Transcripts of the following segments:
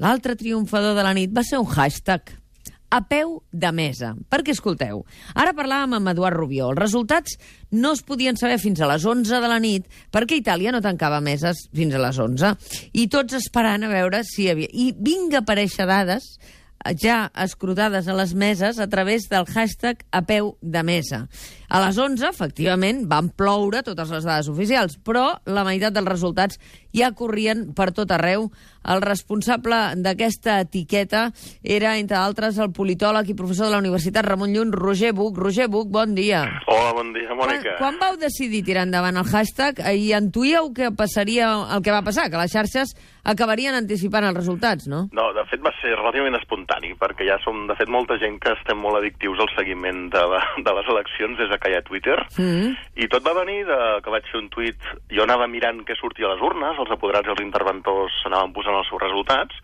l'altre triomfador de la nit va ser un hashtag a peu de mesa. Perquè, escolteu, ara parlàvem amb Eduard Rubió. Els resultats no es podien saber fins a les 11 de la nit perquè Itàlia no tancava meses fins a les 11. I tots esperant a veure si hi havia... I vinga aparèixer dades ja escrutades a les meses a través del hashtag a peu de mesa. A les 11, efectivament, van ploure totes les dades oficials, però la meitat dels resultats ja corrien per tot arreu. El responsable d'aquesta etiqueta era, entre altres, el politòleg i professor de la Universitat Ramon Llull, Roger Buch. Roger Buch, bon dia. Hola, bon dia, Mònica. Quan, quan vau decidir tirar endavant el hashtag i intuíeu que passaria el que va passar, que les xarxes acabarien anticipant els resultats, no? No, de fet va ser relativament espontani, perquè ja som, de fet, molta gent que estem molt addictius al seguiment de, la, de les eleccions des que hi ha Twitter, Mm -hmm. i tot va venir de, que vaig fer un tuit, jo anava mirant què sortia a les urnes, els apoderats i els interventors anaven posant els seus resultats,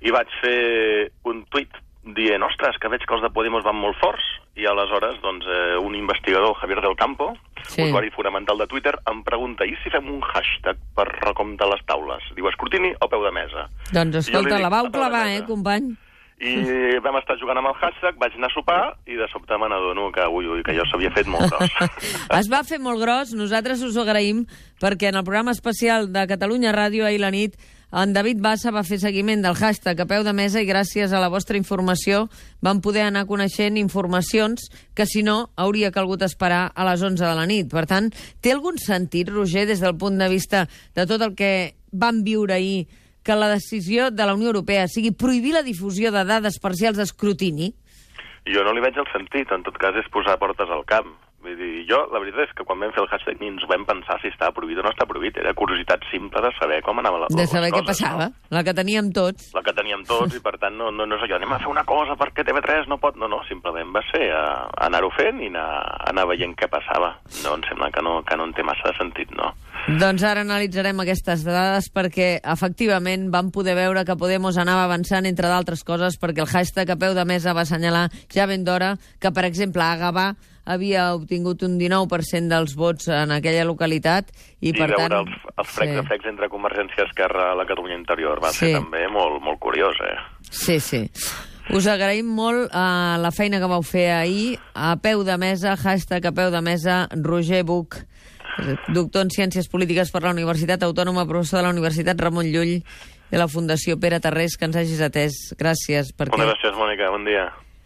i vaig fer un tuit dient, ostres, que veig que els de Podemos van molt forts, i aleshores doncs, eh, un investigador, Javier del Campo, Sí. usuari fonamental de Twitter, em pregunta, i si fem un hashtag per recomptar les taules? Diu, escrutini o peu de mesa? Doncs escolta, li la dic, vau "A peu de clavar, mesa". eh, company? I vam estar jugant amb el hashtag, vaig anar a sopar i de sobte me n'adono que, ui, ui, que jo s'havia fet molt gros. es va fer molt gros, nosaltres us ho agraïm, perquè en el programa especial de Catalunya Ràdio ahir la nit en David Bassa va fer seguiment del hashtag a peu de mesa i gràcies a la vostra informació vam poder anar coneixent informacions que, si no, hauria calgut esperar a les 11 de la nit. Per tant, té algun sentit, Roger, des del punt de vista de tot el que vam viure ahir, que la decisió de la Unió Europea sigui prohibir la difusió de dades parcials d'escrutini? jo no li veig el sentit, en tot cas és posar portes al camp. Vull dir, jo, la veritat és que quan vam fer el hashtag ni ens vam pensar si estava prohibit o no està prohibit. Era curiositat simple de saber com anava la, De les saber què coses, passava, No? la que teníem tots. La que teníem tots, i per tant no, no, no és allò, anem a fer una cosa perquè TV3 no pot... No, no, simplement va ser uh, anar-ho fent i anar, anar veient què passava. No, em sembla que no, que no en té massa de sentit, no? Doncs ara analitzarem aquestes dades perquè efectivament vam poder veure que Podemos anava avançant entre d'altres coses perquè el hashtag a peu de mesa va assenyalar ja ben d'hora que, per exemple, a Gavà havia obtingut un 19% dels vots en aquella localitat i, I, per tant... els, els frecs sí. frecs entre Convergència Esquerra a la Catalunya interior va Sí. ser també molt, molt curiós, eh? Sí, sí. Us agraïm molt uh, la feina que vau fer ahir a peu de mesa, hashtag a peu de mesa, Roger Buch, doctor en Ciències Polítiques per la Universitat Autònoma, professor de la Universitat Ramon Llull i de la Fundació Pere Tarrés, que ens hagis atès. Gràcies. Perquè... Moltes gràcies, Mònica. Bon dia.